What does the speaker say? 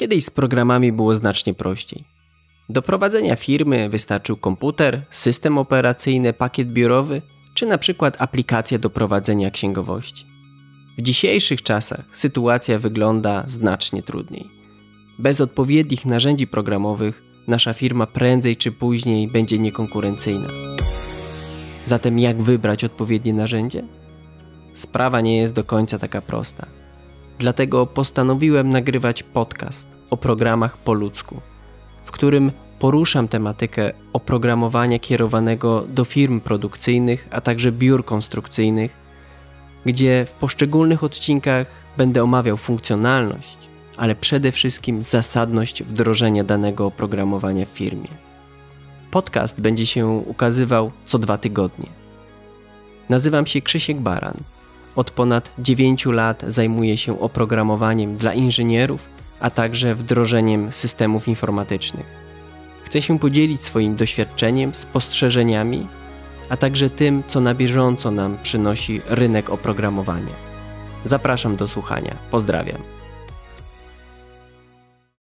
Kiedyś z programami było znacznie prościej. Do prowadzenia firmy wystarczył komputer, system operacyjny, pakiet biurowy czy na przykład aplikacja do prowadzenia księgowości. W dzisiejszych czasach sytuacja wygląda znacznie trudniej. Bez odpowiednich narzędzi programowych nasza firma prędzej czy później będzie niekonkurencyjna. Zatem jak wybrać odpowiednie narzędzie? Sprawa nie jest do końca taka prosta. Dlatego postanowiłem nagrywać podcast o programach po ludzku, w którym poruszam tematykę oprogramowania kierowanego do firm produkcyjnych, a także biur konstrukcyjnych, gdzie w poszczególnych odcinkach będę omawiał funkcjonalność, ale przede wszystkim zasadność wdrożenia danego oprogramowania w firmie. Podcast będzie się ukazywał co dwa tygodnie. Nazywam się Krzysiek Baran. Od ponad 9 lat zajmuję się oprogramowaniem dla inżynierów, a także wdrożeniem systemów informatycznych. Chcę się podzielić swoim doświadczeniem, spostrzeżeniami, a także tym, co na bieżąco nam przynosi rynek oprogramowania. Zapraszam do słuchania. Pozdrawiam.